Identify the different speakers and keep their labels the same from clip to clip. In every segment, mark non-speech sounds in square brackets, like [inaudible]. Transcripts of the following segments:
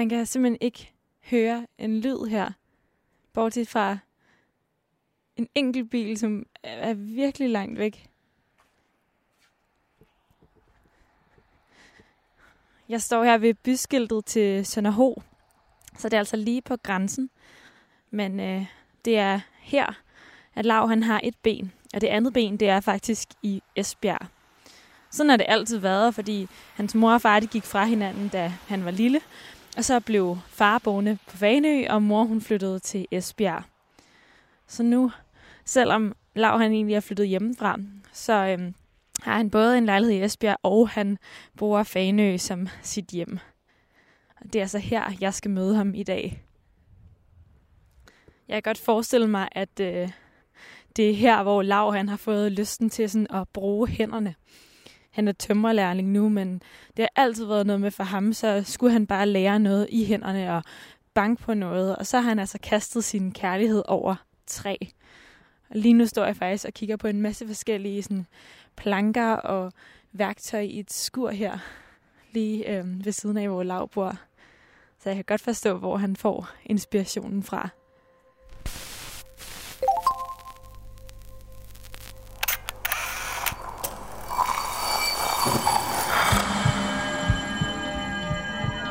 Speaker 1: Man kan simpelthen ikke høre en lyd her, bortset fra en enkelt bil, som er virkelig langt væk. Jeg står her ved byskiltet til Sønderho, så det er altså lige på grænsen. Men øh, det er her, at Lav han har et ben, og det andet ben, det er faktisk i Esbjerg. Sådan har det altid været, fordi hans mor og far de gik fra hinanden, da han var lille. Og så blev far boende på Fanø, og mor hun flyttede til Esbjerg. Så nu, selvom Lav han egentlig er flyttet hjemmefra, så øhm, har han både en lejlighed i Esbjerg, og han bruger Fanø som sit hjem. Og det er altså her, jeg skal møde ham i dag. Jeg kan godt forestille mig, at øh, det er her, hvor Lav han har fået lysten til sådan at bruge hænderne. Han er tømmerlærling nu, men det har altid været noget med for ham, så skulle han bare lære noget i hænderne og banke på noget. Og så har han altså kastet sin kærlighed over træ. Og lige nu står jeg faktisk og kigger på en masse forskellige sådan, planker og værktøj i et skur her, lige øh, ved siden af, hvor Lav bor. Så jeg kan godt forstå, hvor han får inspirationen fra.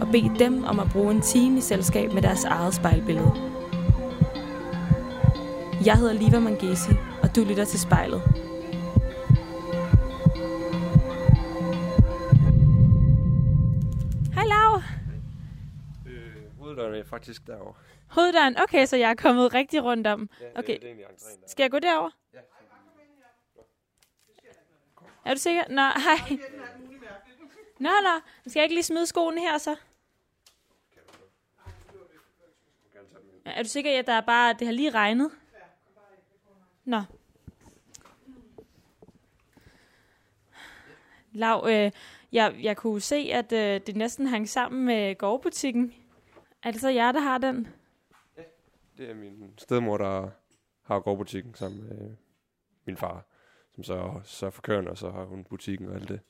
Speaker 1: og bede dem om at bruge en time i selskab med deres eget spejlbillede. Jeg hedder Liva Mangesi, og du lytter til spejlet. Hej Lav.
Speaker 2: Øh, hoveddøren er faktisk derovre.
Speaker 1: Hoveddøren, okay, så jeg er kommet rigtig rundt om.
Speaker 2: Ja,
Speaker 1: Okay.
Speaker 2: det, det er egentlig entréen der.
Speaker 1: Skal jeg gå derover?
Speaker 2: Ja.
Speaker 1: Er du sikker? Nå, hej. Nå, nå. Skal jeg ikke lige smide skoene her så? Er du sikker, at der er bare, det har lige regnet? Nå. Lav, øh, jeg, jeg kunne se, at øh, det næsten hang sammen med gårdbutikken. Er det så jer, der har den?
Speaker 2: Det er min stedmor, der har gårdbutikken sammen med min far, som så så for køren, og så har hun butikken og alt det.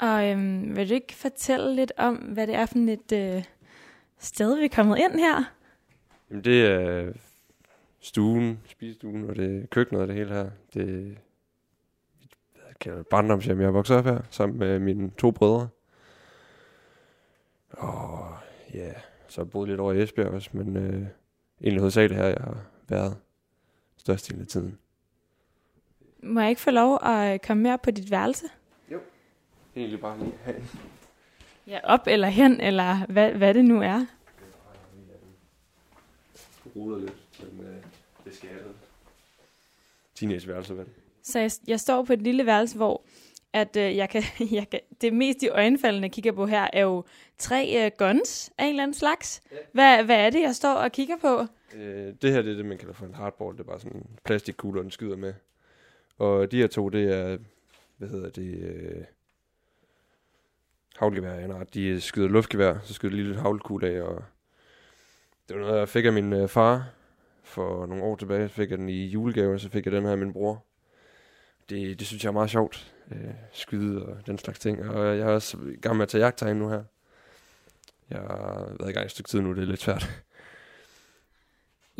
Speaker 1: Og øhm, vil du ikke fortælle lidt om, hvad det er for et øh, sted, vi er kommet ind her?
Speaker 2: Jamen det er stuen, spisestuen, og det er køkkenet og det hele her. Det er hvad kalder det, barndomshjem, jeg er vokset op her, sammen med mine to brødre. Og ja, så har jeg boet lidt over i Esbjerg også, men øh, egentlig hovedsageligt her, jeg har været størstedelen af tiden.
Speaker 1: Må jeg ikke få lov at komme mere på dit værelse?
Speaker 2: Egentlig bare lige have
Speaker 1: Ja, op eller hen, eller hvad, hvad det nu er.
Speaker 2: ruller lidt, men øh, det skal jeg. Teenageværelse, vel?
Speaker 1: Så jeg, jeg står på et lille værelse, hvor at, øh, jeg kan, [laughs] jeg kan, det mest i øjenfaldene, jeg kigger på her, er jo tre øh, guns af en eller anden slags.
Speaker 2: Ja.
Speaker 1: Hvad, hvad er det, jeg står og kigger på?
Speaker 2: Øh, det her det er det, man kalder for en hardball. Det er bare sådan en plastikkugle, den skyder med. Og de her to, det er, hvad hedder det, øh, havlgevær. af en art. de skyder luftgevær, så skyder de lige lidt havlkugle af. Og det var noget, jeg fik af min øh, far for nogle år tilbage. Fik jeg den i julegave, og så fik jeg den her af min bror. Det, det synes jeg er meget sjovt. Øh, skyde og den slags ting. Og jeg er også i gang med at tage jagttegn nu her. Jeg har været i gang et stykke tid nu, det er lidt svært.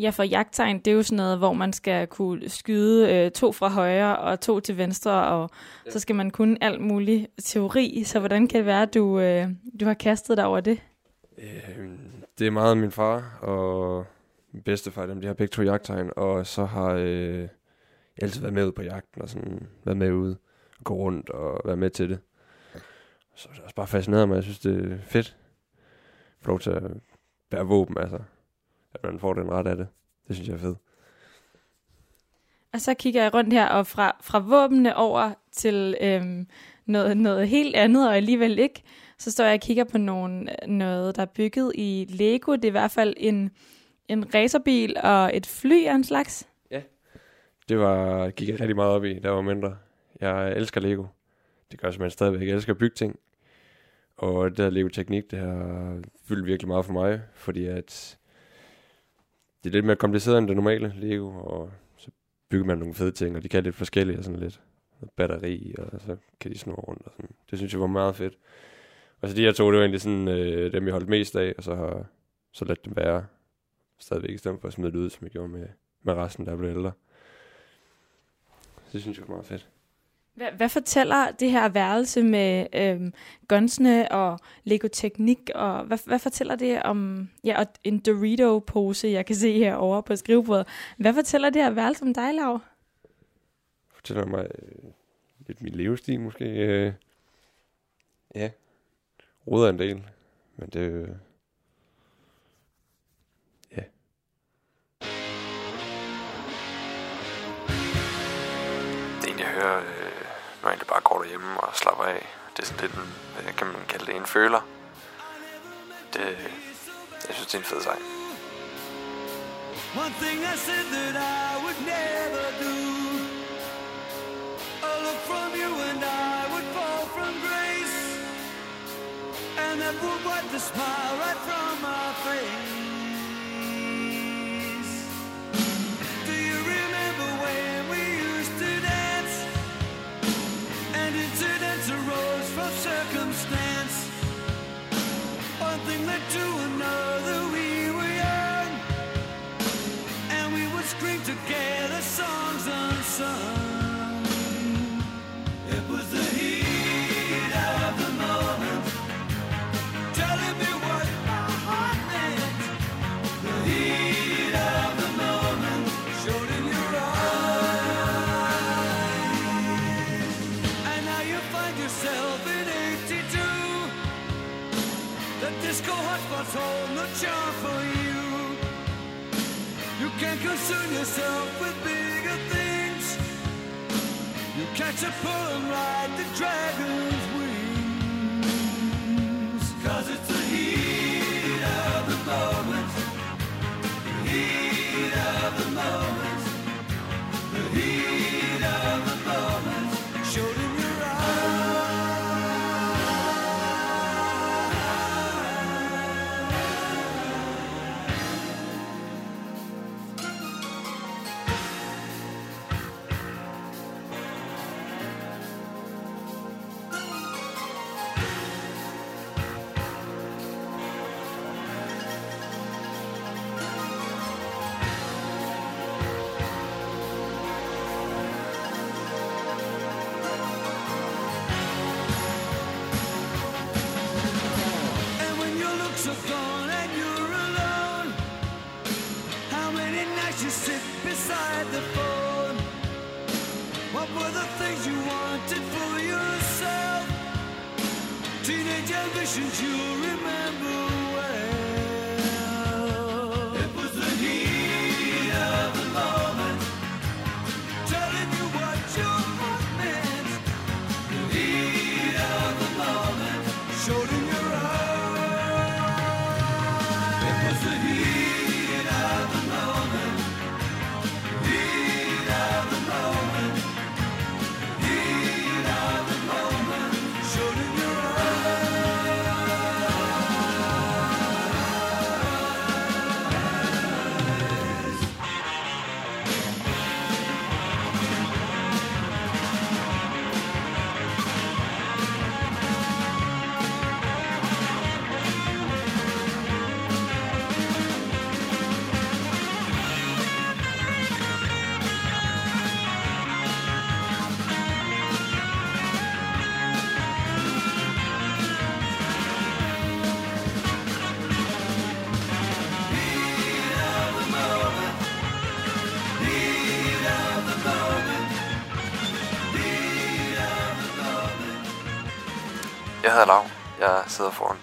Speaker 1: Ja, for jagttegn, det er jo sådan noget, hvor man skal kunne skyde øh, to fra højre og to til venstre, og ja. Så skal man kunne alt muligt teori. Så hvordan kan det være, at du, øh, du har kastet dig over det?
Speaker 2: Øh, det er meget min far og min bedstefar, dem de har begge to jagttegn, og så har øh, jeg altid været med ud på jagten og sådan været med ude og gå rundt og være med til det. Så er det også bare fascineret mig, jeg synes det er fedt. Få lov til at bære våben, altså. At man får den ret af det. Det synes jeg er fedt.
Speaker 1: Og så kigger jeg rundt her, og fra, fra våbnene over til øhm, noget, noget helt andet, og alligevel ikke, så står jeg og kigger på nogle, noget, der er bygget i Lego. Det er i hvert fald en, en racerbil og et fly af en slags.
Speaker 2: Det var, gik jeg rigtig meget op i, jeg var mindre. Jeg elsker Lego. Det gør simpelthen stadigvæk. Jeg elsker at bygge ting. Og det her Lego-teknik, det har fyldt virkelig meget for mig, fordi at det er lidt mere kompliceret end det normale Lego, og så bygger man nogle fede ting, og de kan lidt forskellige og sådan lidt batteri, og så kan de snurre rundt og sådan. Det synes jeg var meget fedt. Og så de her to, det var egentlig sådan øh, dem, jeg holdt mest af, og så har så ladt dem være stadigvæk, i stedet for at smide det ud, som jeg gjorde med, med resten, der blev ældre. Så det synes jeg var meget fedt.
Speaker 1: Hvad, hvad fortæller det her værelse med øhm, gunsene og Lego-teknik, og hvad, hvad fortæller det om ja, og en Dorito-pose, jeg kan se herovre på skrivebordet. Hvad fortæller det her værelse om dig, Lav?
Speaker 2: fortæller mig øh, lidt min levestil måske. Øh, ja, roder en del, men det øh, er hører, nu når jeg egentlig bare går derhjemme og slapper af. Det er sådan lidt en, hvad kan man kalde det, en føler. Det, jeg synes, det er en fed sang.
Speaker 3: One thing I said that I would never do. A look from you and I would fall from grace. And that would wipe the smile right from my face. Thing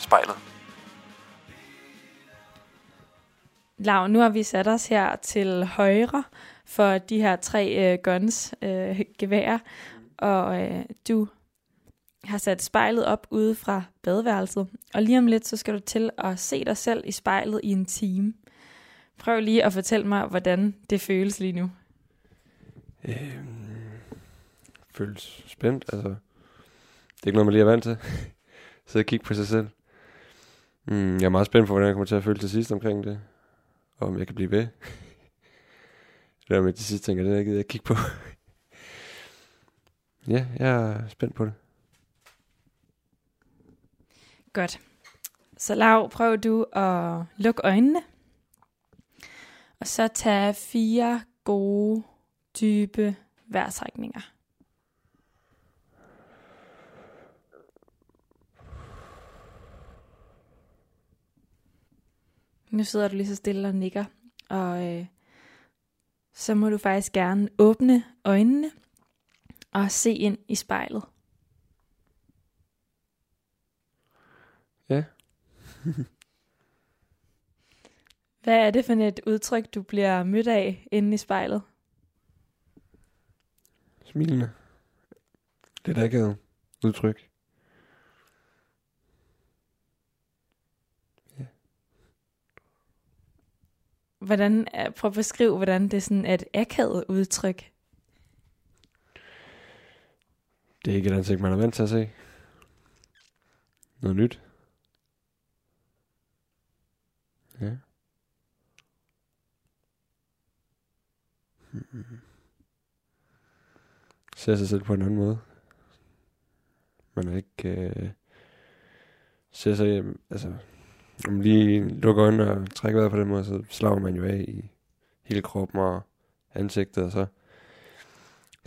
Speaker 2: spejlet.
Speaker 1: Lav, nu har vi sat os her til højre for de her tre øh, guns, øh, geværer, og øh, du har sat spejlet op ude fra badeværelset, og lige om lidt, så skal du til at se dig selv i spejlet i en time. Prøv lige at fortælle mig, hvordan det føles lige nu.
Speaker 2: Øh, føles spændt, altså. Det er ikke noget, man lige er vant til. [laughs] Sidde og kigge på sig selv. Mm, jeg er meget spændt på, hvordan jeg kommer til at føle til sidst omkring det. Og om jeg kan blive ved. det der med til sidst tænker, det er jeg det, at kigge på. [laughs] ja, jeg er spændt på det.
Speaker 1: Godt. Så Lav, prøv du at lukke øjnene. Og så tage fire gode, dybe vejrtrækninger. Nu sidder du lige så stille og nikker, og øh, så må du faktisk gerne åbne øjnene og se ind i spejlet.
Speaker 2: Ja. [laughs]
Speaker 1: Hvad er det for et udtryk, du bliver mødt af inde i spejlet?
Speaker 2: Smilende. Lidt akavet udtryk.
Speaker 1: Hvordan, øh, prøv at beskrive, hvordan det sådan er et akavet udtryk.
Speaker 2: Det er ikke et ansigt, man er vant til at se. Noget nyt. Ja. Hmm. Ser sig selv på en anden måde. Man er ikke... Øh, ser sig... Altså, når man lige lukker øjnene og trækker vejret på den måde, så slapper man jo af i hele kroppen og ansigtet, og så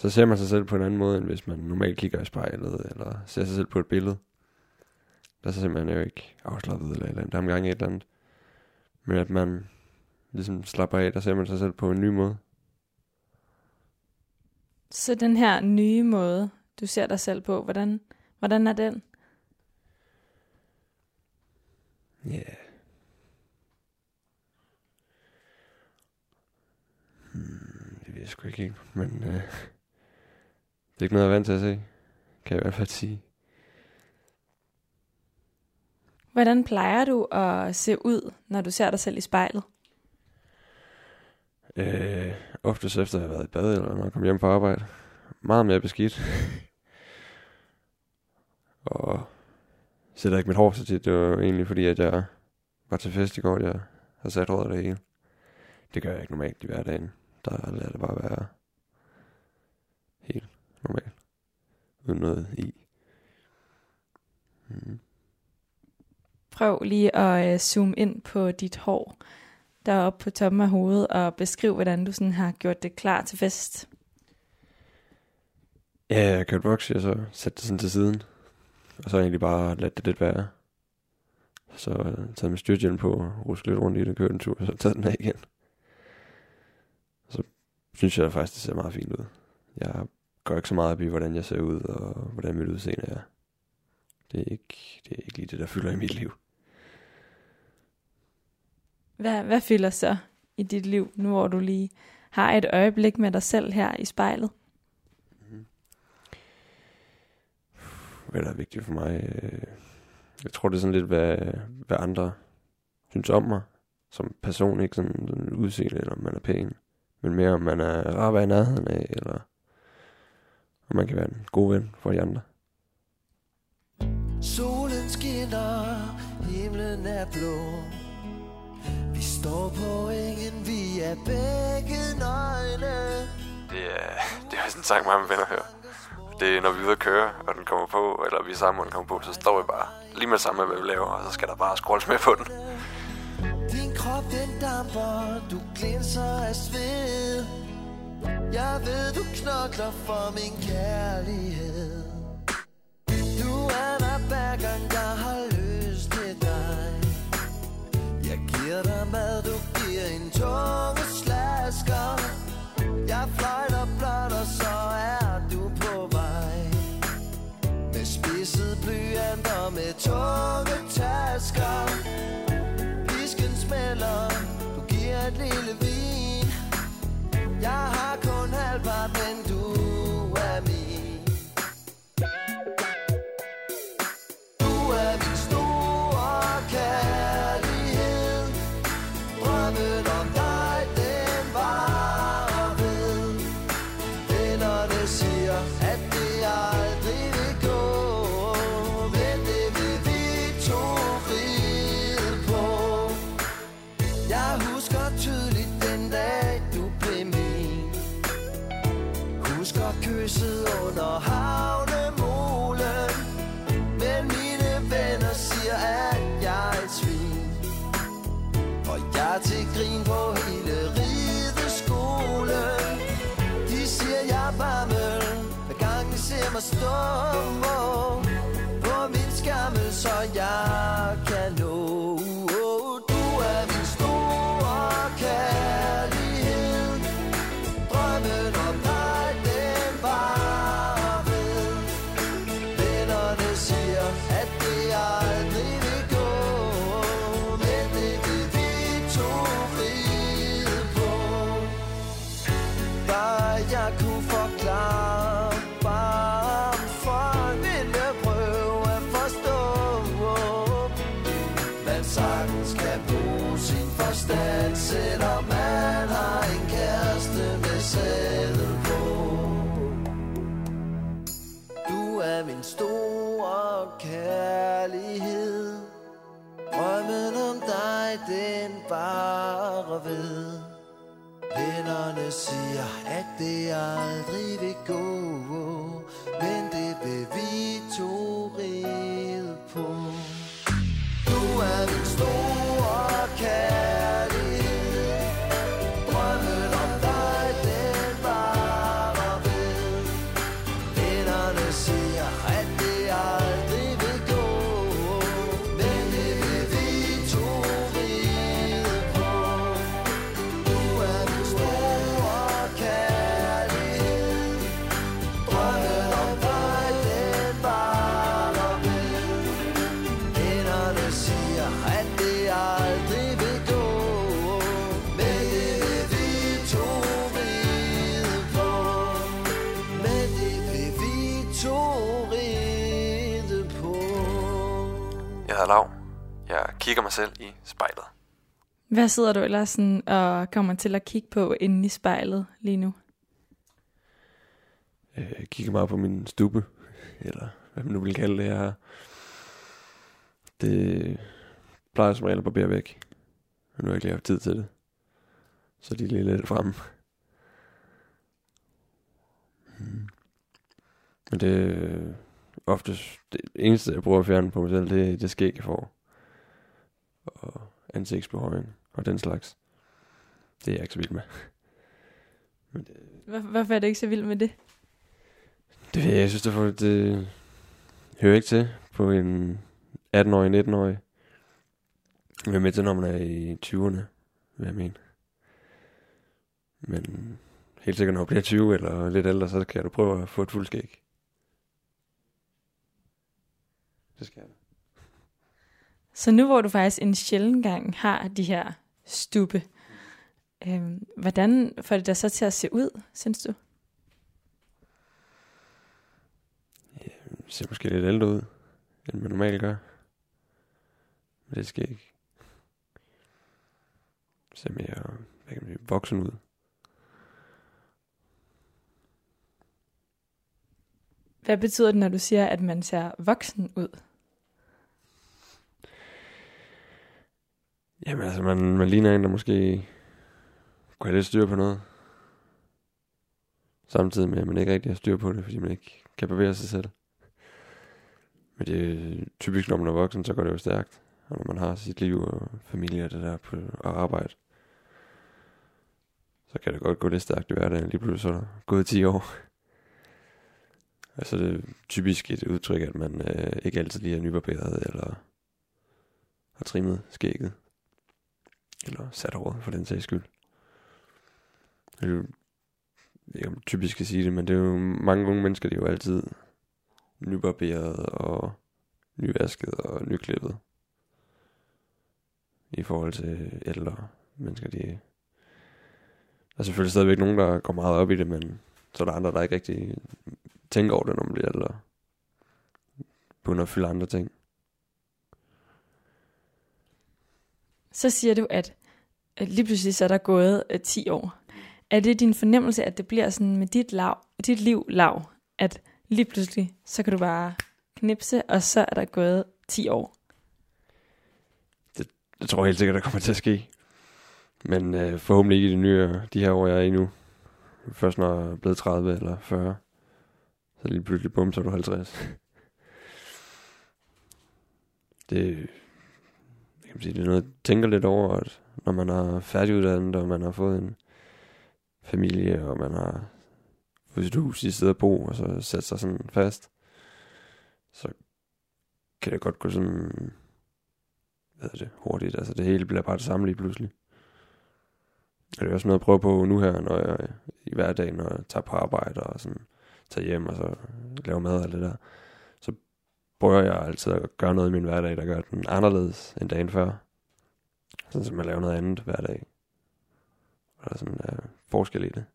Speaker 2: så ser man sig selv på en anden måde, end hvis man normalt kigger i spejlet, eller ser sig selv på et billede. Der ser man jo ikke afslappet eller et eller andet, der er gang i et eller andet. Men at man ligesom slapper af, der ser man sig selv på en ny måde.
Speaker 1: Så den her nye måde, du ser dig selv på, hvordan, hvordan er den?
Speaker 2: Ja. Yeah. Hmm, det ved jeg sgu ikke men øh, det er ikke noget, jeg er vant til at se, kan jeg i hvert fald sige.
Speaker 1: Hvordan plejer du at se ud, når du ser dig selv i spejlet?
Speaker 2: Øh, oftest efter at have været i bad, eller når jeg kommer hjem på arbejde. Meget mere beskidt. [laughs] og sætter ikke mit hår så tit. Det var egentlig fordi, at jeg var til fest i går, jeg har sat håret det hele. Det gør jeg ikke normalt i hverdagen. Der lader det bare være helt normalt. Uden noget i. Mm.
Speaker 1: Prøv lige at øh, zoome ind på dit hår, der er oppe på toppen af hovedet, og beskriv, hvordan du sådan har gjort det klar til fest.
Speaker 2: Ja, jeg har kørt voks, og så sat det sådan til siden. Og så egentlig bare ladt det lidt være. Så øh, taget min styrthjelm på, ruske lidt rundt i den, kørte en tur, og så taget den af igen. Så synes jeg faktisk, det ser meget fint ud. Jeg går ikke så meget op i, hvordan jeg ser ud, og hvordan mit udseende er. Det er ikke, det er ikke lige det, der fylder i mit liv.
Speaker 1: Hvad, hvad fylder så i dit liv, nu hvor du lige har et øjeblik med dig selv her i spejlet?
Speaker 2: Hvad der er vigtigt for mig? øh, Jeg tror, det er sådan lidt, hvad, hvad andre synes om mig. Som person, ikke sådan, sådan udseende, eller om man er pæn. Men mere, om man er rar at være i nærheden af, eller om man kan være en god ven for de andre.
Speaker 4: Solen skinner, himlen er blå. Vi står på engen, vi er begge nøgne.
Speaker 2: Det er, det er sådan en sang, mange venner hører. Det er, når vi er ude at køre, og den kommer på, eller vi er sammen, og den kommer på, så står vi bare lige med det samme, hvad vi laver, og så skal der bare scrolles med på den.
Speaker 4: Din krop den damper, du glinser af sved. Jeg ved, du knokler for min kærlighed. Du er der hver gang, jeg har lyst til dig. Jeg giver dig mad, du giver en tunge slasker. Jeg fløjter blot, Jeg er til grin på hele rideskolen. De siger, jeg er bammel Hver gang de ser mig stå På min skammel, så jeg kan nå
Speaker 2: kigger mig selv i spejlet.
Speaker 1: Hvad sidder du ellers sådan og kommer til at kigge på inde i spejlet lige nu?
Speaker 2: Jeg Øh, kigger meget på min stube, eller hvad man nu vil kalde det her. Det plejer som regel at barbere væk. Men nu har jeg ikke lige haft tid til det. Så de er lige lidt fremme. Hmm. Men det er oftest det eneste, jeg bruger at fjerne på mig selv, det er det skæg, jeg får. Og ansigtsbehøjning og den slags. Det er jeg ikke så vild med. [laughs] Men det,
Speaker 1: Hvor, hvorfor er du ikke så vild med det?
Speaker 2: det ved jeg, jeg synes, det, for, det hører ikke til på en 18-årig, 19-årig. Jeg er med til, når man er i 20'erne, vil jeg mene. Men helt sikkert, når du bliver 20 eller lidt ældre, så kan du prøve at få et fuldskæg. Det skal jeg.
Speaker 1: Så nu hvor du faktisk en sjælden gang har de her stube, øhm, hvordan får det dig så til at se ud, synes du?
Speaker 2: Det ser måske lidt ældre ud, end man normalt gør. Men det skal ikke. Det ser mere, hvad kan man sige, voksen ud.
Speaker 1: Hvad betyder det, når du siger, at man ser voksen ud?
Speaker 2: Jamen altså, man, man ligner en, der måske kunne have lidt styr på noget. Samtidig med, at man ikke rigtig har styr på det, fordi man ikke kan bevæge sig selv. Men det er typisk, når man er voksen, så går det jo stærkt. Og når man har sit liv og familie og det der på og arbejde, så kan det godt gå lidt stærkt i hverdagen. Lige pludselig så er der gået 10 år. Altså det er typisk et udtryk, at man øh, ikke altid lige er nybarberet, eller har trimmet skægget. Eller sat over for den sags skyld. Det er jo, jeg ved typisk at sige det, men det er jo mange unge mennesker, det er jo altid nybarberet og nyvasket og nyklippet. I forhold til ældre mennesker, de... Der er selvfølgelig stadigvæk nogen, der går meget op i det, men så er der andre, der ikke rigtig tænker over det, når man bliver ældre. Begynder at fylde andre ting.
Speaker 1: Så siger du, at at lige pludselig så er der gået øh, 10 år. Er det din fornemmelse, at det bliver sådan med dit, lav, dit liv lav, at lige pludselig, så kan du bare knipse, og så er der gået 10 år?
Speaker 2: Det tror jeg helt sikkert, der kommer til at ske. Men øh, forhåbentlig ikke i de nye, de her år, jeg er i nu. Først når jeg er blevet 30 eller 40. Så lige pludselig, bum, så er du 50. det, kan sige, det er noget, jeg tænker lidt over, at når man er færdiguddannet, og man har fået en familie, og man har fået sit hus i stedet at bo, og så sætter sig sådan fast, så kan det godt gå sådan, hvad er det, hurtigt. Altså det hele bliver bare det samme lige pludselig. Og det er også noget at prøve på nu her, når jeg i hverdagen, når jeg tager på arbejde og sådan tager hjem og så laver mad og det der. Prøver jeg altid at gøre noget i min hverdag, der gør den anderledes end dagen før. Sådan som jeg laver noget andet hver dag. Og der er sådan uh, forskel i det.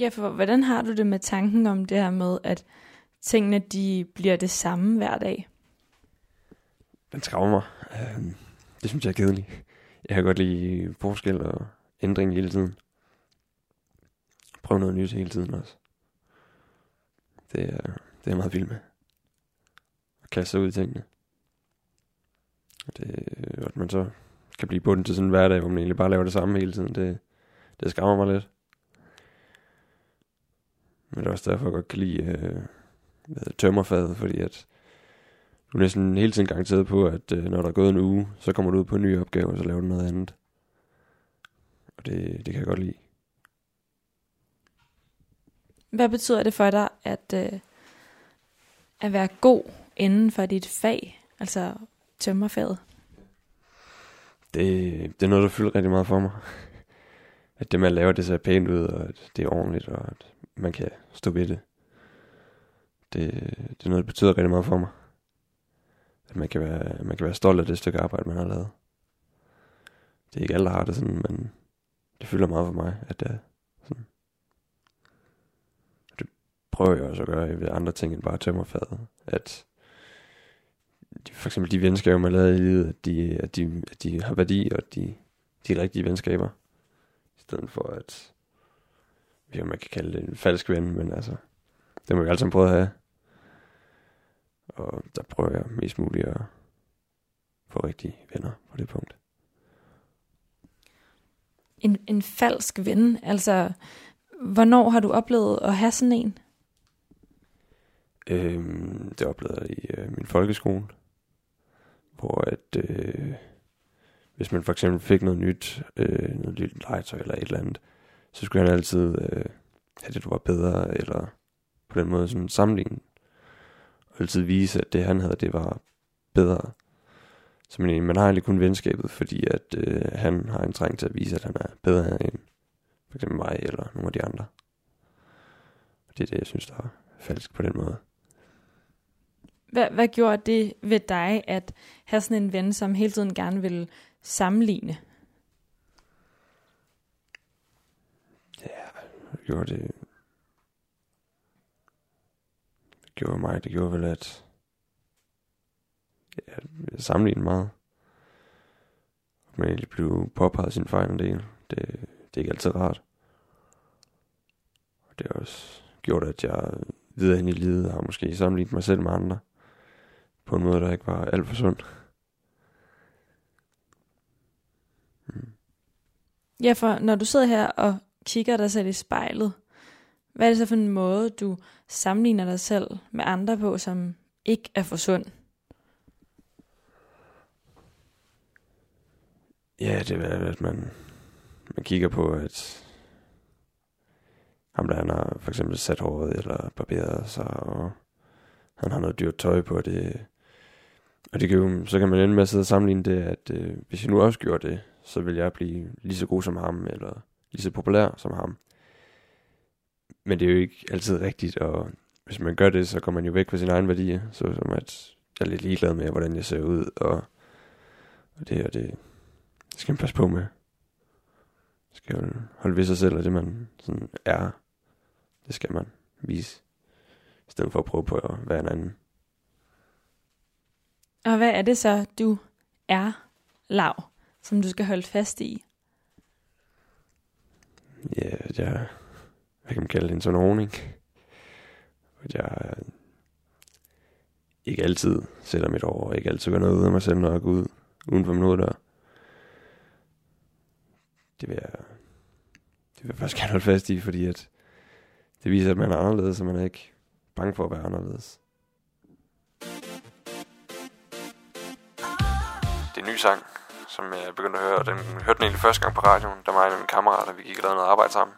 Speaker 1: Ja, for hvordan har du det med tanken om det her med, at tingene de bliver det samme hver dag?
Speaker 2: Den skræmmer mig. Uh, det synes jeg er kedeligt. Jeg kan godt lide forskel og ændring hele tiden. Prøv noget nyt hele tiden også. Det er, det er jeg meget vild med. At kaste sig ud i tingene. Og det, at man så kan blive bundet til sådan en hverdag, hvor man egentlig bare laver det samme hele tiden, det, det skræmmer mig lidt. Men det er også derfor, jeg godt kan lide øh, hvad, tømmerfaget, fordi at du er næsten hele tiden garanteret på, at øh, når der er gået en uge, så kommer du ud på en ny opgave, og så laver du noget andet. Og det, det kan jeg godt lide.
Speaker 1: Hvad betyder det for dig at, øh, at være god inden for dit fag, altså tømmerfaget?
Speaker 2: Det, det er noget, der fylder rigtig meget for mig. At det, man laver, det ser pænt ud, og at det er ordentligt, og at man kan stå ved det. Det, det er noget, der betyder rigtig meget for mig. At man kan, være, man kan være stolt af det stykke arbejde, man har lavet. Det er ikke alle, der har det sådan, men det fylder meget for mig, at det er sådan. Og det prøver jeg også at gøre ved andre ting end bare tømmerfaget. At de, for eksempel de venskaber, man lavede i livet, at de, at de, at de har værdi, og de, de er rigtige venskaber. I stedet for at, jeg ved, man kan kalde det en falsk ven, men altså, det må vi alle sammen prøve at have. Og der prøver jeg mest muligt at få rigtige venner på det punkt.
Speaker 1: En, en falsk ven, altså hvornår har du oplevet at have sådan en?
Speaker 2: Øhm, det oplevede jeg i øh, min folkeskole, hvor at, øh, hvis man for eksempel fik noget nyt, øh, noget lille legetøj eller et eller andet, så skulle han altid øh, have det, der var bedre, eller på den måde sådan sammenligne. Og altid vise, at det han havde, det var bedre. Så man, man har egentlig kun venskabet, fordi at øh, han har en trang til at vise, at han er bedre end for eksempel mig eller nogle af de andre. Og det er det, jeg synes, der er falsk på den måde.
Speaker 1: Hvad, hvad gjorde det ved dig at have sådan en ven, som hele tiden gerne vil sammenligne?
Speaker 2: Det gjorde det... Det gjorde mig, det gjorde vel, at... Ja, jeg sammenlignede meget. Man egentlig blev påpeget sin fejl en del. Det, det er ikke altid rart. Og det har også gjort, at jeg videre hen i livet har måske sammenlignet mig selv med andre. På en måde, der ikke var alt for sund. Mm.
Speaker 1: Ja, for når du sidder her og kigger dig selv i spejlet, hvad er det så for en måde, du sammenligner dig selv med andre på, som ikke er for sund?
Speaker 2: Ja, det er, at man, man kigger på, at ham der, han har for eksempel sat håret eller barberet sig, og han har noget dyrt tøj på, det, og det kan jo, så kan man ende med at sidde og sammenligne det, at øh, hvis jeg nu også gjorde det, så vil jeg blive lige så god som ham, eller lige så populær som ham. Men det er jo ikke altid rigtigt, og hvis man gør det, så går man jo væk fra sine egne værdier, så som at jeg er lidt ligeglad med, hvordan jeg ser ud, og, og det og det, det skal man passe på med. Man skal jo holde ved sig selv, og det man sådan er, det skal man vise, i stedet for at prøve på at være en anden.
Speaker 1: Og hvad er det så, du er, lav, som du skal holde fast i?
Speaker 2: Ja, at jeg, hvad kan man kalde det, en sådan ordning. Jeg øh, ikke altid sætter mit over, og ikke altid gør noget ud af mig selv, når jeg går ud uden for min hoveddør. Det vil jeg, det vil jeg faktisk gerne holde fast i, fordi at det viser, at man er anderledes, og man er ikke bange for at være anderledes. Sang, som jeg begyndte at høre, og den hørte den egentlig første gang på radioen, der var en af mine kammerater, vi gik og lavede noget arbejde sammen.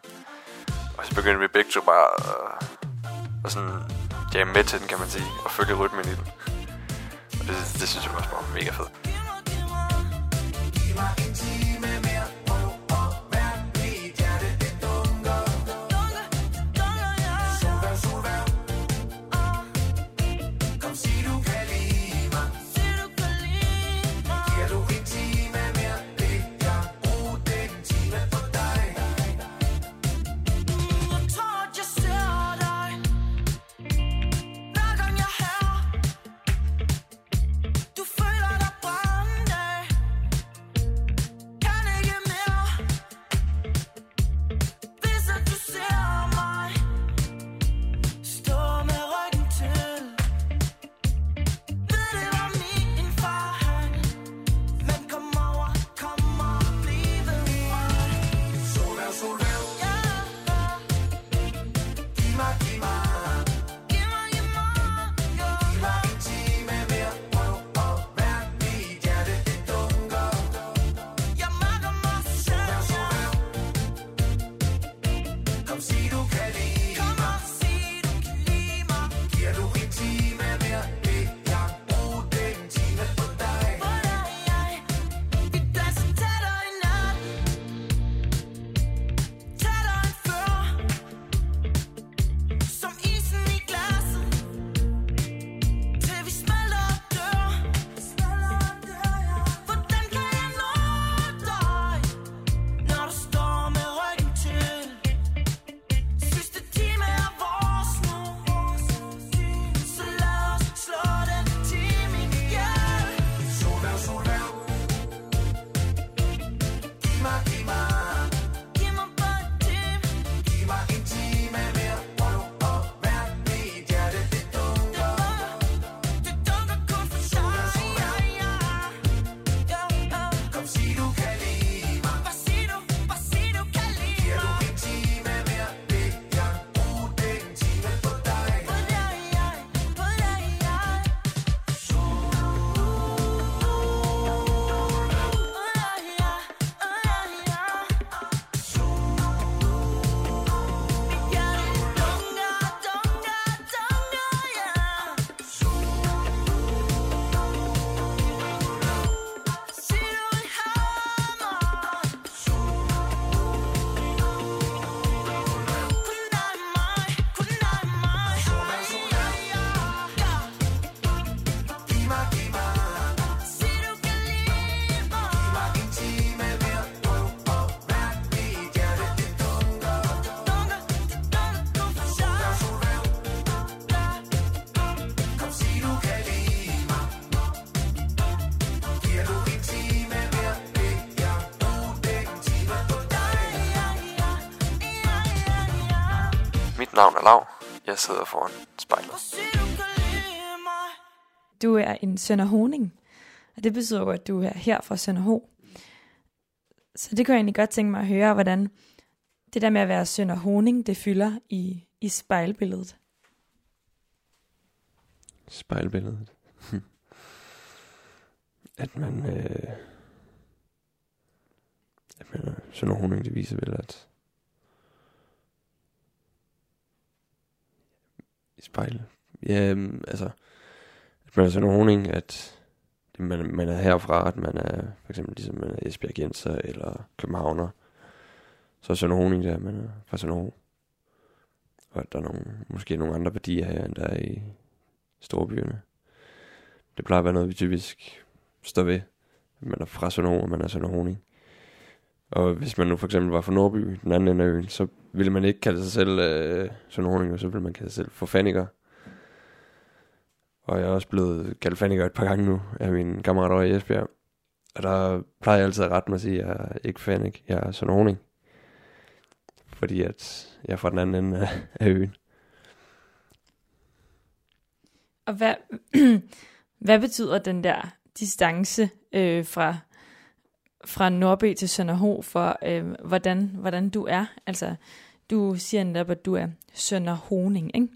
Speaker 2: Og så begyndte vi begge to bare at, at sådan jamme med til den, kan man sige, og følge rytmen i den. Og det, det synes jeg også var mega fedt. Navn er Lav. Jeg sidder foran spejlet.
Speaker 1: Du er en Sønder Honing, og det betyder jo, at du er her fra Sønder Ho. Så det kunne jeg egentlig godt tænke mig at høre, hvordan det der med at være Sønder Honing, det fylder i, i spejlbilledet.
Speaker 2: Spejlbilledet. [laughs] at man... Øh, at man er sådan nogle honing, det viser vel, at... I spejl. Ja, øhm, altså... At man er sådan honing, at man, man er herfra, at man er for eksempel ligesom man er Esbjerg Genser eller Københavner. Så er sådan honing der, man er fra sådan. Og at der er nogle, måske nogle andre værdier her, end der er i storbyerne. Det plejer at være noget, vi typisk står ved. Man er fra Sønder og man er Sønder Honing. Og hvis man nu for eksempel var fra Nordby, den anden ende af øen, så ville man ikke kalde sig selv øh, Sønder så ville man kalde sig selv for Faniker. Og jeg er også blevet kaldt Faniker et par gange nu af min kammerat over i Esbjerg. Og der plejer jeg altid at rette mig og sige, at jeg er ikke Fanik, jeg er Sønder Fordi at jeg er fra den anden ende af, af øen.
Speaker 1: Og hvad, [clears throat] hvad betyder den der distance øh, fra, fra Norbe til Sønderho for, øh, hvordan, hvordan du er? Altså, du siger netop, at du er Sønderhoning, ikke?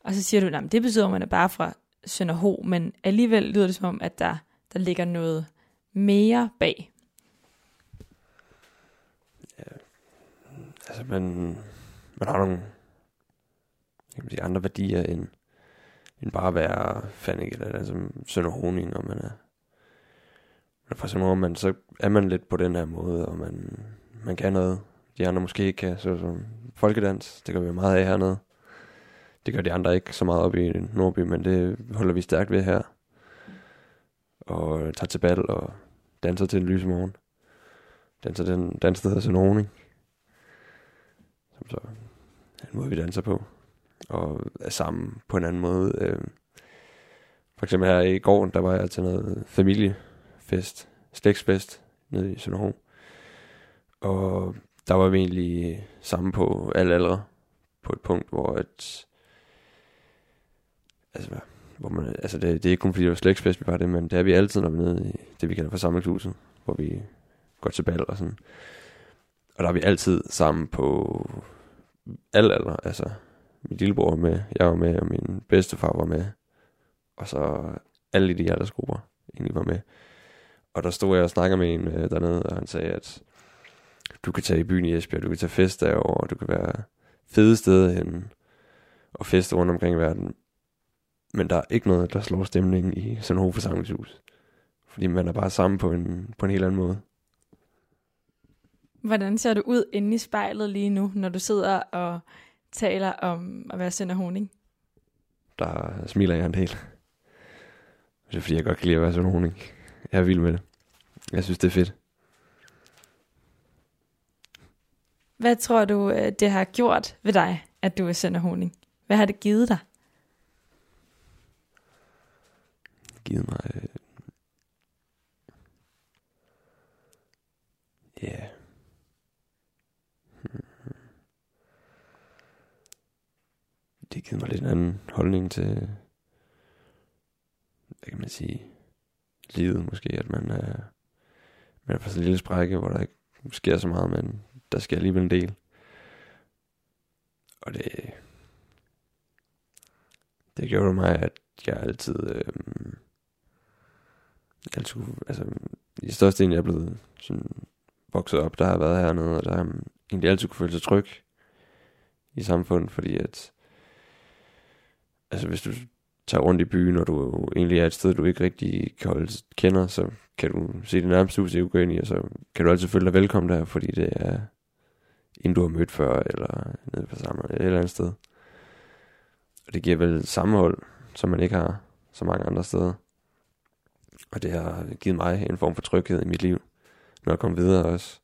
Speaker 1: Og så siger du, at det betyder, at man er bare fra Sønderho, men alligevel lyder det som om, at der, der ligger noget mere bag.
Speaker 2: Altså, man, man har nogle jeg kan sige, andre værdier end, end bare at være fanik eller altså, Sønderhoning, når man er men for sådan man, så er man lidt på den her måde, og man, man kan noget, de andre måske ikke kan, så som folkedans, det gør vi meget af hernede. Det gør de andre ikke så meget op i Nordby, men det holder vi stærkt ved her. Og tager til bal og danser til en lys morgen. Danser den dans, der hedder Sononing. Som så er en måde, vi danser på. Og er sammen på en anden måde. Øh, for eksempel her i går, der var jeg til noget familie fest, slægtsfest, nede i Sønderho. Og der var vi egentlig sammen på alle aldre. På et punkt, hvor at... Altså, hvor man, altså det, det er ikke kun fordi det var slægtsfest, vi var det, men det er vi altid, når vi er nede i det, vi kalder for samlingshuset, hvor vi går til bal og sådan. Og der er vi altid sammen på alle aldre, altså min lillebror var med, jeg var med, og min bedstefar var med, og så alle i de aldersgrupper egentlig var med. Og der stod jeg og snakkede med en øh, dernede, og han sagde, at du kan tage i byen i Esbjerg, du kan tage fest derovre, og du kan være fede steder hen og feste rundt omkring i verden. Men der er ikke noget, der slår stemningen i sådan en forsamlingshus. Fordi man er bare sammen på en, på en helt anden måde.
Speaker 1: Hvordan ser du ud inde i spejlet lige nu, når du sidder og taler om at være Sønder Honing?
Speaker 2: Der smiler jeg en del. Det er fordi, jeg godt kan lide at være en honing. Jeg er vild med det. Jeg synes, det er fedt.
Speaker 1: Hvad tror du, øh, det har gjort ved dig, at du er Sønder Honing? Hvad har det givet dig?
Speaker 2: givet mig... øh, Ja. Hmm. Det har givet mig lidt en anden holdning til... Hvad kan man sige? Livet måske, at man er... Man er på sådan en lille sprække, hvor der ikke sker så meget, men der sker alligevel en del. Og det... Det gjorde mig, at jeg altid... Øh, altid, altså, i største jeg er blevet sådan, vokset op, der har været hernede, og der har egentlig altid kunne føle sig tryg i samfundet, fordi at, altså hvis du tager rundt i byen, og du egentlig er et sted, du ikke rigtig kan holde, kender, så kan du se det nærmeste hus, du går ind i, og så kan du altid føle dig velkommen der, fordi det er en, du har mødt før, eller nede på samme, eller et eller andet sted. Og det giver vel sammenhold, som man ikke har så mange andre steder. Og det har givet mig en form for tryghed i mit liv, når jeg kommer videre også.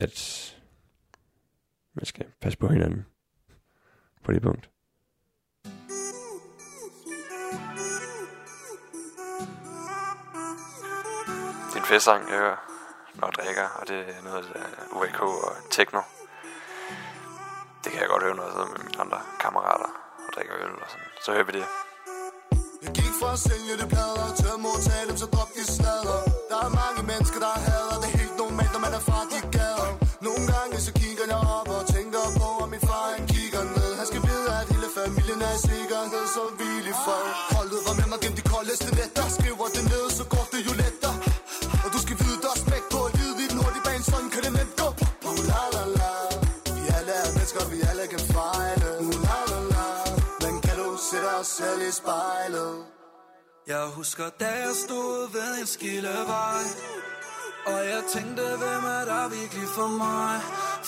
Speaker 2: At man skal passe på hinanden på det punkt. Det festsang, jeg hører, når jeg drikker, og det er noget af UAK og techno. Det kan jeg godt høre, når jeg sidder med mine andre kammerater og drikker øl og sådan. Så hører vi det.
Speaker 5: Jeg gik fra at sælge det plader til at modtage dem, så drop de sladder. I spejlet?
Speaker 3: Jeg husker, da jeg stod ved en skillevej Og jeg tænkte, hvem er der virkelig for mig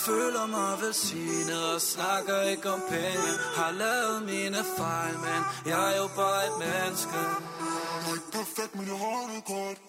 Speaker 3: Føler mig velsignet og snakker ikke om penge Har lavet mine fejl, men jeg er jo bare et menneske Jeg er
Speaker 5: Ikke perfekt, men jeg har det godt.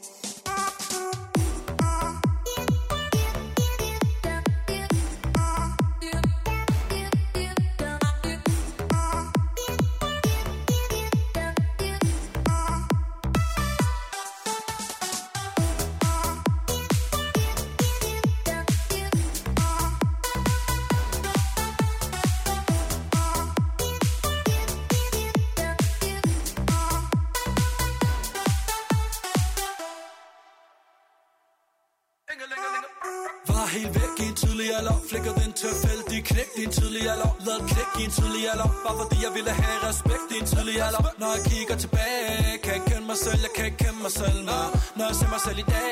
Speaker 3: Når jeg kigger tilbage Kan jeg kende mig selv, jeg kan ikke kende mig selv Når, når jeg ser mig selv i dag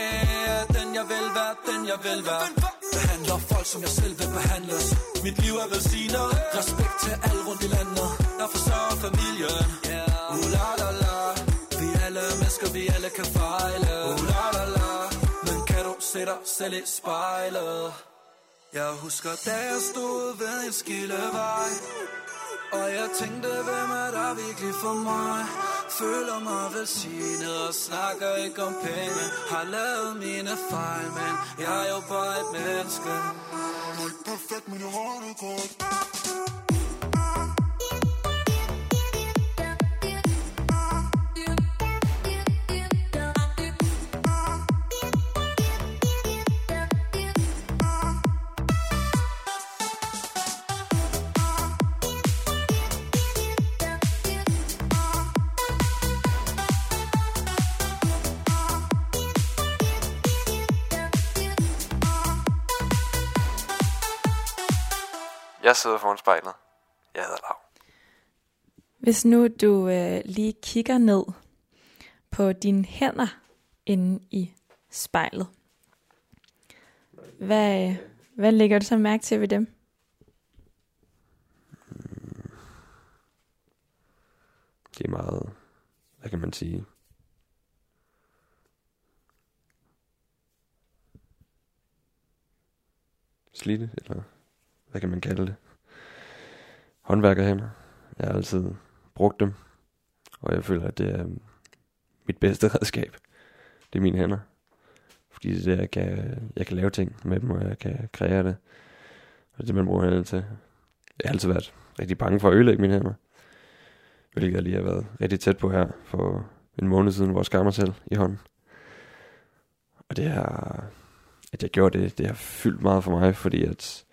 Speaker 3: er Den jeg vil være, den jeg vil være. Behandler folk som jeg selv vil behandles Mit liv er velsignet. Respekt til alle rundt i landet. Der forsørger familien. Uh la la la. Vi alle mennesker, vi alle kan fejle. Uh la la la. Men kan du se dig selv i spejlet? Jeg husker da jeg stod ved en skillevej og jeg tænkte, hvem er der virkelig for mig? Føler mig velsignet og snakker ikke om penge. Har lavet mine fejl, men jeg er jo bare et menneske.
Speaker 5: Jeg er ikke perfekt, men jeg har det godt.
Speaker 2: Jeg sidder foran spejlet. Jeg hedder Lav.
Speaker 1: Hvis nu du øh, lige kigger ned på dine hænder inde i spejlet, hvad, øh, hvad lægger du så mærke til ved dem?
Speaker 2: Det er meget, hvad kan man sige, slidte, eller hvad kan man kalde det? Håndværkerhænder. Jeg har altid brugt dem, og jeg føler, at det er øhm, mit bedste [laughs] redskab. Det er mine hænder. Fordi det er, jeg kan, jeg kan lave ting med dem, og jeg kan kreere det. Og det er det, man bruger hænderne til. Jeg har altid været rigtig bange for at ødelægge mine hænder. Hvilket jeg lige har været rigtig tæt på her for en måned siden, hvor jeg skar mig selv i hånden. Og det har, at jeg gjorde det, det har fyldt meget for mig, fordi at,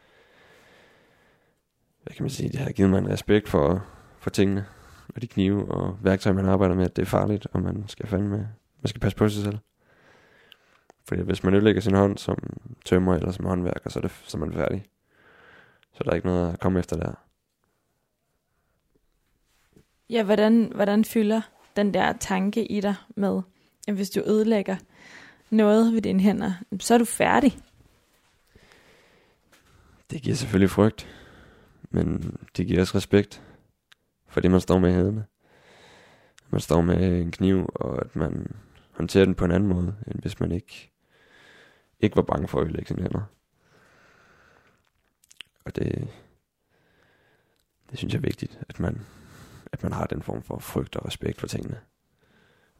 Speaker 2: hvad kan man sige, det har givet mig en respekt for, for tingene, og de knive og værktøjer, man arbejder med, at det er farligt, og man skal fandme, man skal passe på sig selv. Fordi hvis man ødelægger sin hånd som tømmer eller som håndværker, så er, det, så er man færdig. Så der er ikke noget at komme efter der.
Speaker 1: Ja, hvordan, hvordan fylder den der tanke i dig med, at hvis du ødelægger noget ved dine hænder, så er du færdig.
Speaker 2: Det giver selvfølgelig frygt, men det giver også respekt for det, man står med i hænderne. Man står med en kniv, og at man håndterer den på en anden måde, end hvis man ikke, ikke var bange for at ødelægge sine hænder. Og det, det synes jeg er vigtigt, at man, at man har den form for frygt og respekt for tingene.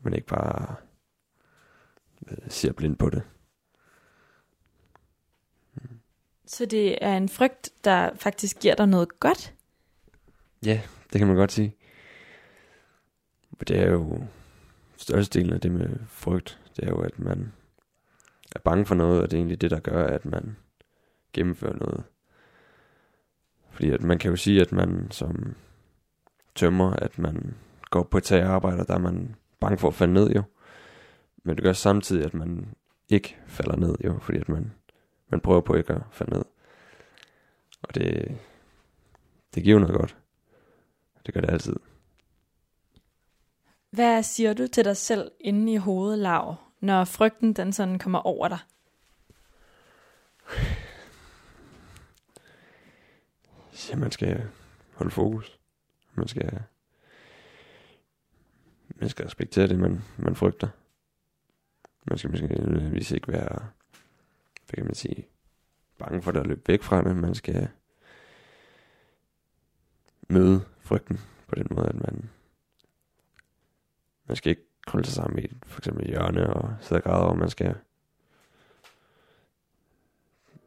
Speaker 2: Man ikke bare øh, ser blind på det.
Speaker 1: Så det er en frygt, der faktisk giver dig noget godt.
Speaker 2: Ja, det kan man godt sige. Men det er jo størstedelen af det med frygt. Det er jo, at man er bange for noget, og det er egentlig det, der gør, at man gennemfører noget. Fordi at man kan jo sige, at man som tømmer, at man går på et tag og arbejder, der er man bange for at falde ned jo. Men det gør samtidig, at man ikke falder ned jo, fordi at man, man prøver på ikke at falde ned. Og det, det giver noget godt. Det gør det altid.
Speaker 1: Hvad siger du til dig selv inde i hovedet, Lav, når frygten den sådan kommer over dig?
Speaker 2: Ja, man skal holde fokus. Man skal, man skal respektere det, man, man frygter. Man skal måske ikke være, hvad kan man sige, bange for det at løbe væk fra det. Man skal møde frygten på den måde, at man, man skal ikke krølle sig sammen i et, for eksempel hjørne og sidde og græde over. Man skal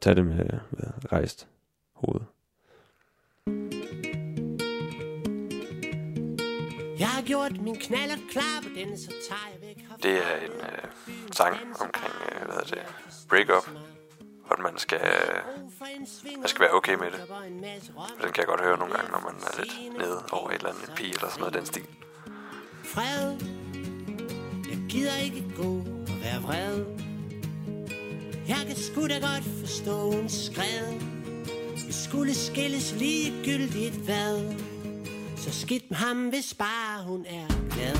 Speaker 2: tage det med, hvad, rejst hoved.
Speaker 6: Gjort min knaller klar på den, så tager jeg væk herfra.
Speaker 2: Det er en øh, sang omkring, øh, hvad hedder det, break-up, og man skal, man skal være okay med det. Og den kan jeg godt høre nogle gange, når man er lidt nede over et eller andet en pige eller sådan noget den stil.
Speaker 6: Fred, jeg gider ikke gå og være vred. Jeg kan sgu da godt forstå, hun skrev. Vi skulle skilles ligegyldigt hvad. Så skidt med ham, hvis bare hun er glad.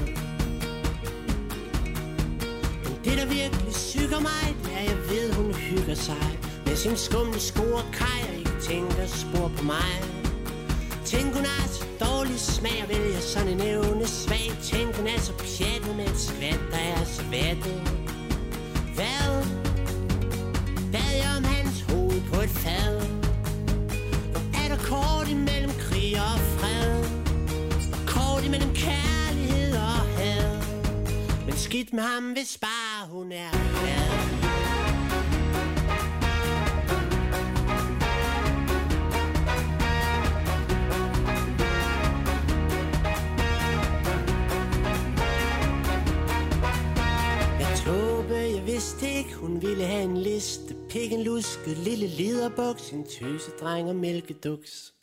Speaker 6: Men det, der virkelig psyker mig, det er, jeg ved, hun hygger sig. Med sin skumle sko og kaj, og ikke tænker spor på mig. Tænk, hun har så dårlig smag og vælger sådan en evne svag. Tænk, hun er så pjattet med et skvat, der er så vattet. Hvad? Bad jeg om hans hoved på et fad? Hvor er der kort imellem krig og fred? Det kort kærlighed og had? Men skidt med ham, hvis bare hun er glad. Jeg jeg vidste ikke, hun ville have en liste. Pik en lusket lille liderbuks, en tøsedreng og mælkeduks.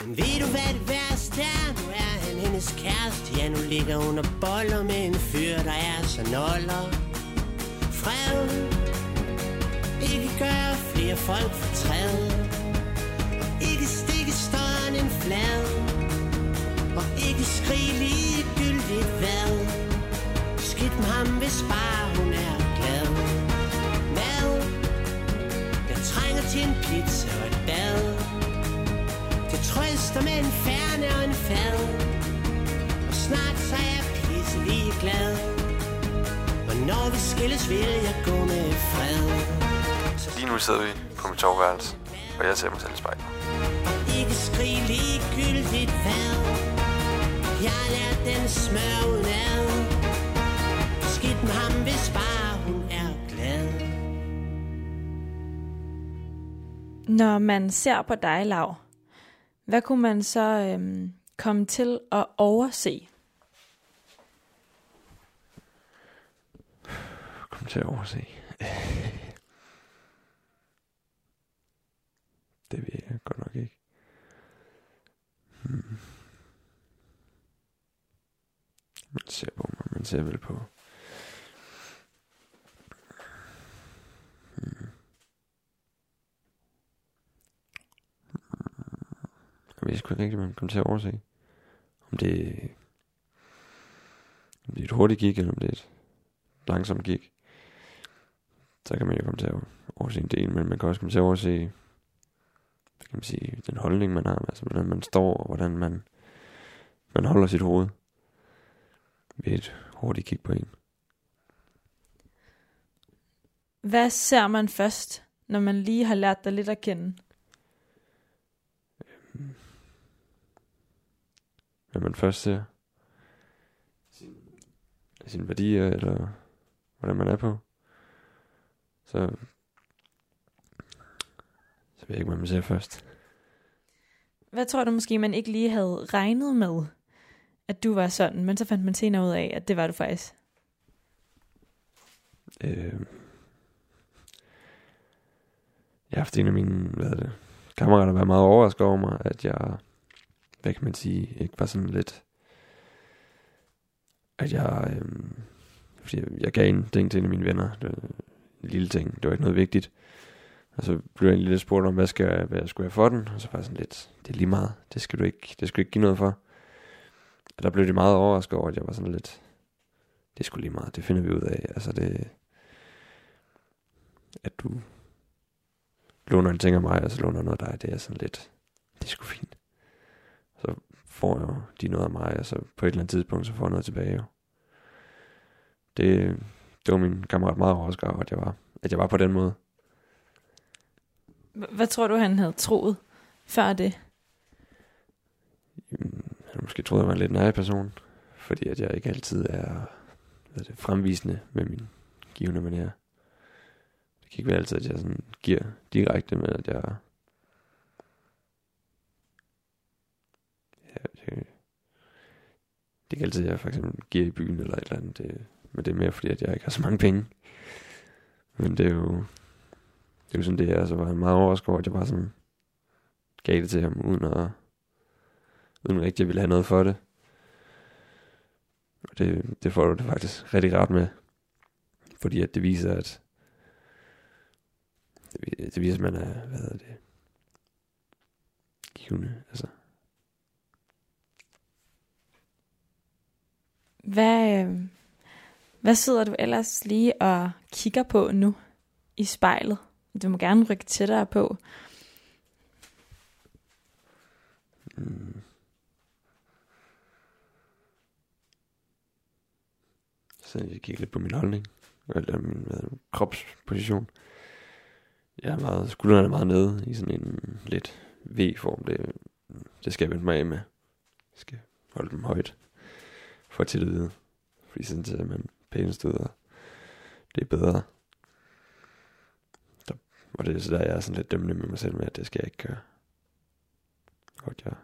Speaker 6: Men ved du hvad det værste er? Nu er hendes kæreste. Ja, nu ligger hun og boller med en fyr, der er så noller. Fred. Ikke gør flere folk fortræd. Ikke stikke støjen en flad. Og ikke skrig ligegyldigt hvad. Skidt med ham, hvis bare hun er glad. Mad. Jeg trænger til en pizza og et bad. Det trøster med en færne og en fad. Og snart så er jeg pisselig glad. Og når vi skilles, vil jeg gå med fred.
Speaker 2: Lige nu sidder vi på mit soveværelse, og jeg ser mig selv i spejlet.
Speaker 6: Ikke skrig ligegyldigt hvad. Jeg lært den smør uden ad. Skidt med ham, hvis bare hun er glad.
Speaker 1: Når man ser på dig, Lav, hvad kunne man så øhm, komme til at overse?
Speaker 2: Kom til at overse. [sighs] Det ved jeg godt nok ikke. Hmm. Man ser på mig, man ser vel på... Hmm. Jeg ved sgu ikke rigtigt, man kommer til at overse. Om det, om det er et hurtigt gik, eller om det er et langsomt gik. Så kan man jo komme til at overse en del, men man kan også komme til at overse, hvad kan man sige, den holdning, man har, altså hvordan man står, og hvordan man, man holder sit hoved ved et hurtigt kig på en.
Speaker 1: Hvad ser man først, når man lige har lært dig lidt at kende?
Speaker 2: Hvad man først ser. Sine værdier, eller hvordan man er på. Så, så ved jeg ikke, hvad man ser først.
Speaker 1: Hvad tror du måske, man ikke lige havde regnet med, at du var sådan, men så fandt man senere ud af, at det var du faktisk?
Speaker 2: Øh, jeg har haft en af mine hvad hedder det, kammerater været meget overrasket over mig, at jeg, hvad kan man sige, ikke var sådan lidt, at jeg, øh, fordi jeg, gav en ting til en af mine venner, det en lille ting, det var ikke noget vigtigt, og så blev jeg lidt spurgt om, hvad, skal jeg, hvad jeg skulle have for den, og så var jeg sådan lidt, det er lige meget, det skal du ikke, det skal du ikke give noget for. Og der blev de meget overrasket over, at jeg var sådan lidt, det skulle lige meget, det finder vi ud af, altså det, at du låner en ting af mig, og så låner noget af dig, det er sådan lidt, det er sgu fint. Så får jeg jo de noget af mig, og så på et eller andet tidspunkt, så får jeg noget tilbage. Jo. Det, det var min kammerat meget overrasket over, at jeg var, at jeg var på den måde.
Speaker 1: Hvad tror du, han havde troet før det?
Speaker 2: Jamen, Han måske troede, jeg var en lidt nej person, fordi at jeg ikke altid er hvad det, fremvisende med min givende manier. Det kan ikke være altid, at jeg sådan giver direkte med, at jeg... Ja, det, det er ikke altid, at jeg for eksempel giver i byen eller et eller andet. Det, men det er mere fordi, at jeg ikke har så mange penge. Men det er jo... Det er jo sådan, det er. Altså, så var han meget overrasket over, at jeg bare sådan gav det til ham, uden at uden rigtig at ville have noget for det. Og det, det får du det faktisk rigtig rart med. Fordi at det viser, at det det viser, at man er, hvad hedder det, givende, altså.
Speaker 1: Hvad, øhm, hvad sidder du ellers lige og kigger på nu i spejlet? Du må gerne rykke tættere på.
Speaker 2: Mm. Så jeg kigger lidt på min holdning, eller min hvad, det, kropsposition. Jeg er meget, skuldrene er meget nede i sådan en lidt V-form. Det, det skal jeg vente mig af med. Jeg skal holde dem højt for til det vide. Fordi sådan ser man pænest ud, og det er bedre. Der, og det er så der, jeg er sådan lidt dømmende med mig selv med, at det skal jeg ikke gøre. Godt, jeg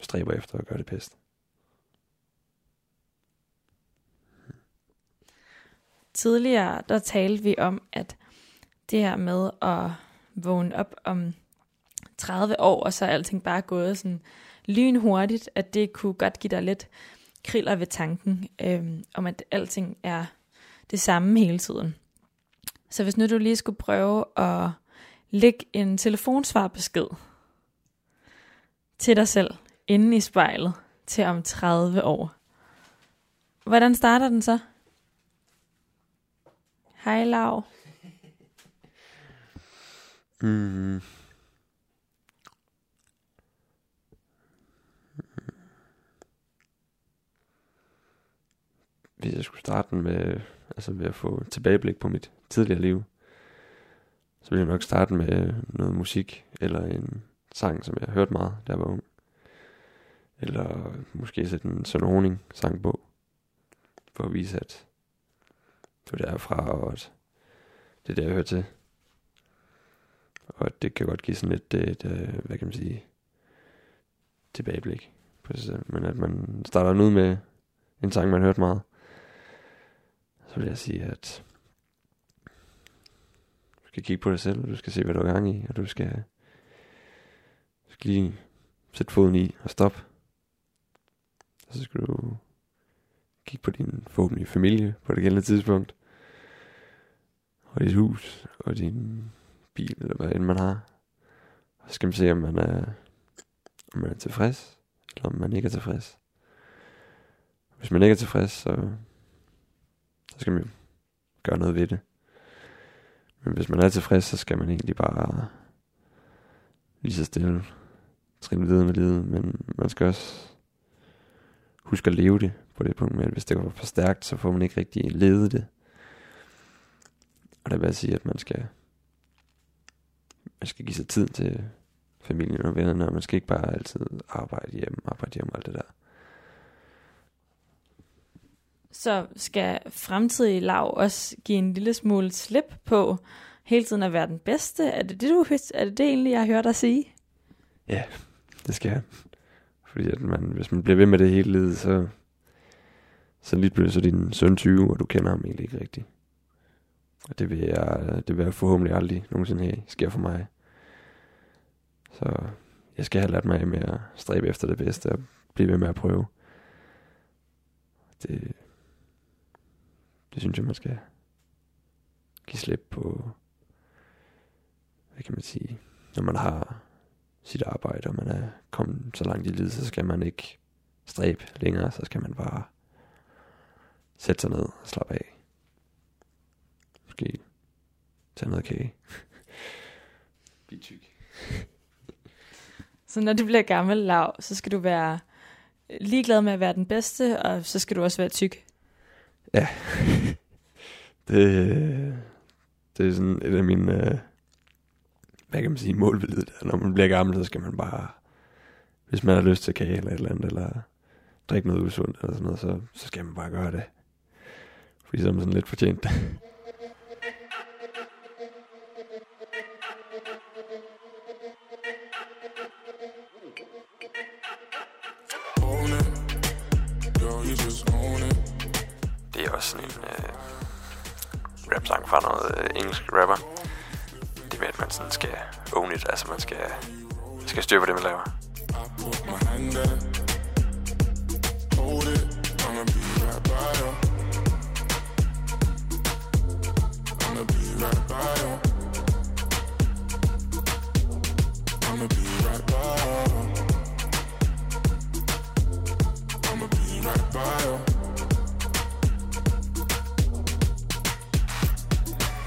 Speaker 2: stræber efter at gøre det bedst.
Speaker 1: Tidligere, der talte vi om, at det her med at vågne op om 30 år, og så er alting bare gået sådan lynhurtigt, at det kunne godt give dig lidt kriller ved tanken, øh, om at alting er det samme hele tiden. Så hvis nu du lige skulle prøve at lægge en telefonsvarbesked til dig selv, inde i spejlet, til om 30 år. Hvordan starter den så? Hej Lav.
Speaker 2: Mm. Hvis jeg skulle starte med, altså med at få tilbageblik på mit tidligere liv, så ville jeg nok starte med noget musik, eller en sang, som jeg hørte meget, da jeg var ung. Eller måske sætte en Søren Honing sang på, for at vise, at det var derfra, og at det er der, jeg hører til. Og det kan godt give sådan lidt, et, et, hvad kan man sige, tilbageblik på sig selv. Men at man starter ud med en sang, man hørte meget, så vil jeg sige, at du skal kigge på dig selv, og du skal se, hvad du er gang i, og du skal, du skal lige sætte foden i og stoppe. Og så skal du kigge på din forhåbentlig familie på det gældende tidspunkt, og dit hus, og din bil, eller hvad end man har. Og så skal man se, om man er, om man er tilfreds, eller om man ikke er tilfreds. Hvis man ikke er tilfreds, så, så skal man gøre noget ved det. Men hvis man er tilfreds, så skal man egentlig bare lige så stille trille videre med livet, men man skal også huske at leve det på det punkt, med, at hvis det går for stærkt, så får man ikke rigtig levet det. Og der vil jeg sige, at man skal man skal give sig tid til familien og vennerne, og man skal ikke bare altid arbejde hjem, arbejde hjem og alt det der.
Speaker 1: Så skal fremtidige lav også give en lille smule slip på hele tiden at være den bedste? Er det det, du, er det, det egentlig, jeg hører dig sige?
Speaker 2: Ja, det skal jeg. Fordi at man, hvis man bliver ved med det hele livet, så, så lige pludselig så er din søn 20, og du kender ham egentlig ikke rigtigt. Og det vil jeg, det vil jeg forhåbentlig aldrig nogensinde have, sker for mig. Så jeg skal have lært mig med at stræbe efter det bedste og blive ved med at prøve. Det, det synes jeg, man skal give slip på, hvad kan man sige, når man har sit arbejde, og man er kommet så langt i livet, så skal man ikke stræbe længere, så skal man bare sætte sig ned og slappe af. Måske tage noget kage. [laughs] Bliv tyk.
Speaker 1: Så når du bliver gammel, lav, så skal du være ligeglad med at være den bedste, og så skal du også være tyk.
Speaker 2: Ja. [laughs] det, det er sådan et af mine, øh, hvad kan man sige, mål ved. Når man bliver gammel, så skal man bare, hvis man har lyst til kage eller et eller andet, eller drikke noget usundt eller sådan noget, så, så skal man bare gøre det. Fordi så er man sådan lidt fortjent. [laughs] sådan en øh, rap-sang fra noget øh, engelsk rapper. Det med, at man sådan skal own it, altså man skal, skal styre på det, man laver.
Speaker 7: Hold it, I'm gonna be right by you. I'm gonna be right by you. I'm gonna be right by you. I'm gonna be right by you.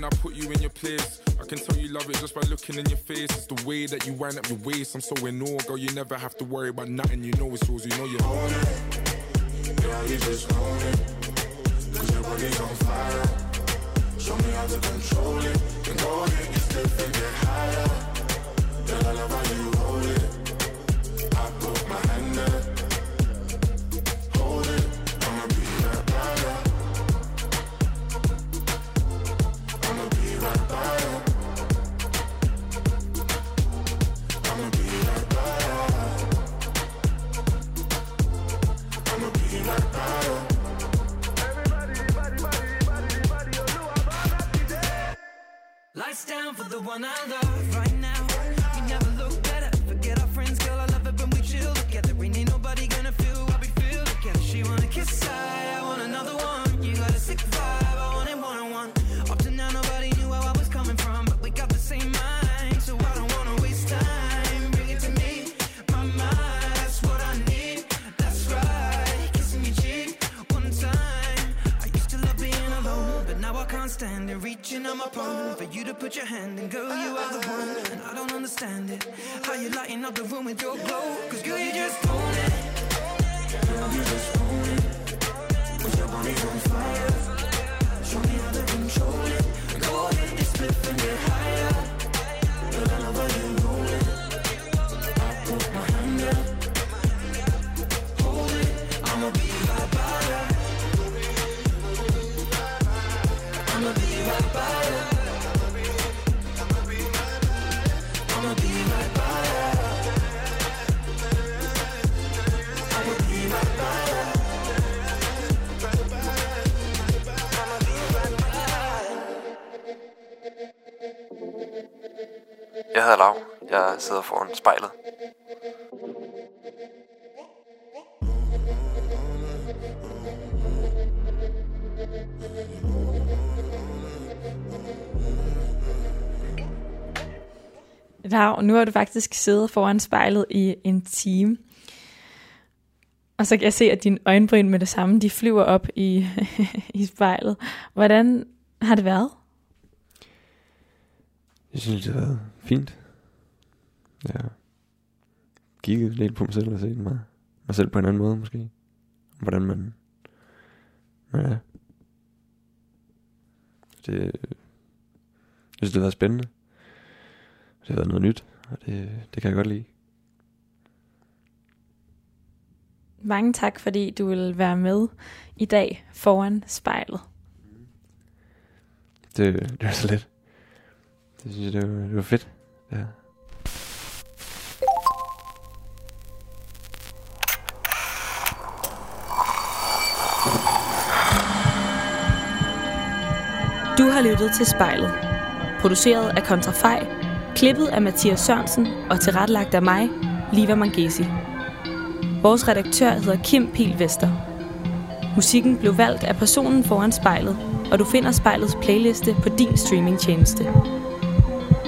Speaker 7: When I put you in your place. I can tell you love it just by looking in your face. It's the way that you wind up your waist. I'm so in awe, girl. You never have to worry about nothing. You know it's yours. You know you own it.
Speaker 8: Girl, you just own it. Cause your body's on fire. Show me how to control it. And go ahead, get stiff get higher. Girl, I love how you
Speaker 9: Lights down for the one I love right now. You never look better. Forget our friends, girl. I love it when we chill together. Ain't ain't nobody gonna feel what we feel together. She wanna kiss I, I want another one. You got a sick vibe, I want it one on one. Up to now, nobody knew where I was coming from, but we got the same mind, Reaching on my phone for you to put your hand in, girl, you are the one. And I don't understand it. How you lighting up the room with your glow? Cause girl, you just own it. Girl, you just own it. Cause your body's on fire. Show me how to control it. Go ahead, just flip and get higher. Girl, I love you
Speaker 2: Jeg hedder Lav. Jeg sidder foran spejlet.
Speaker 1: Lav, nu har du faktisk siddet foran spejlet i en time. Og så kan jeg se, at dine øjenbryn med det samme, de flyver op i, [laughs] i spejlet. Hvordan har det været?
Speaker 2: Jeg synes, det har været fint. Jeg kiggede lidt på mig selv og set mig, mig selv på en anden måde måske. Hvordan man, man er. Det, jeg synes, det har været spændende. Det har været noget nyt, og det, det kan jeg godt lide.
Speaker 1: Mange tak, fordi du vil være med i dag foran spejlet.
Speaker 2: Det, det var så lidt. Det synes jeg, det var, det var fedt. Ja.
Speaker 1: Du har lyttet til spejlet. Produceret af Kontrafej, klippet af Mathias Sørensen og tilrettelagt af mig, Liva Mangesi. Vores redaktør hedder Kim Pil Vester. Musikken blev valgt af personen foran spejlet, og du finder spejlets playliste på din streamingtjeneste.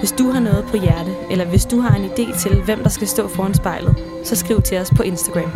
Speaker 1: Hvis du har noget på hjerte, eller hvis du har en idé til, hvem der skal stå foran spejlet, så skriv til os på Instagram.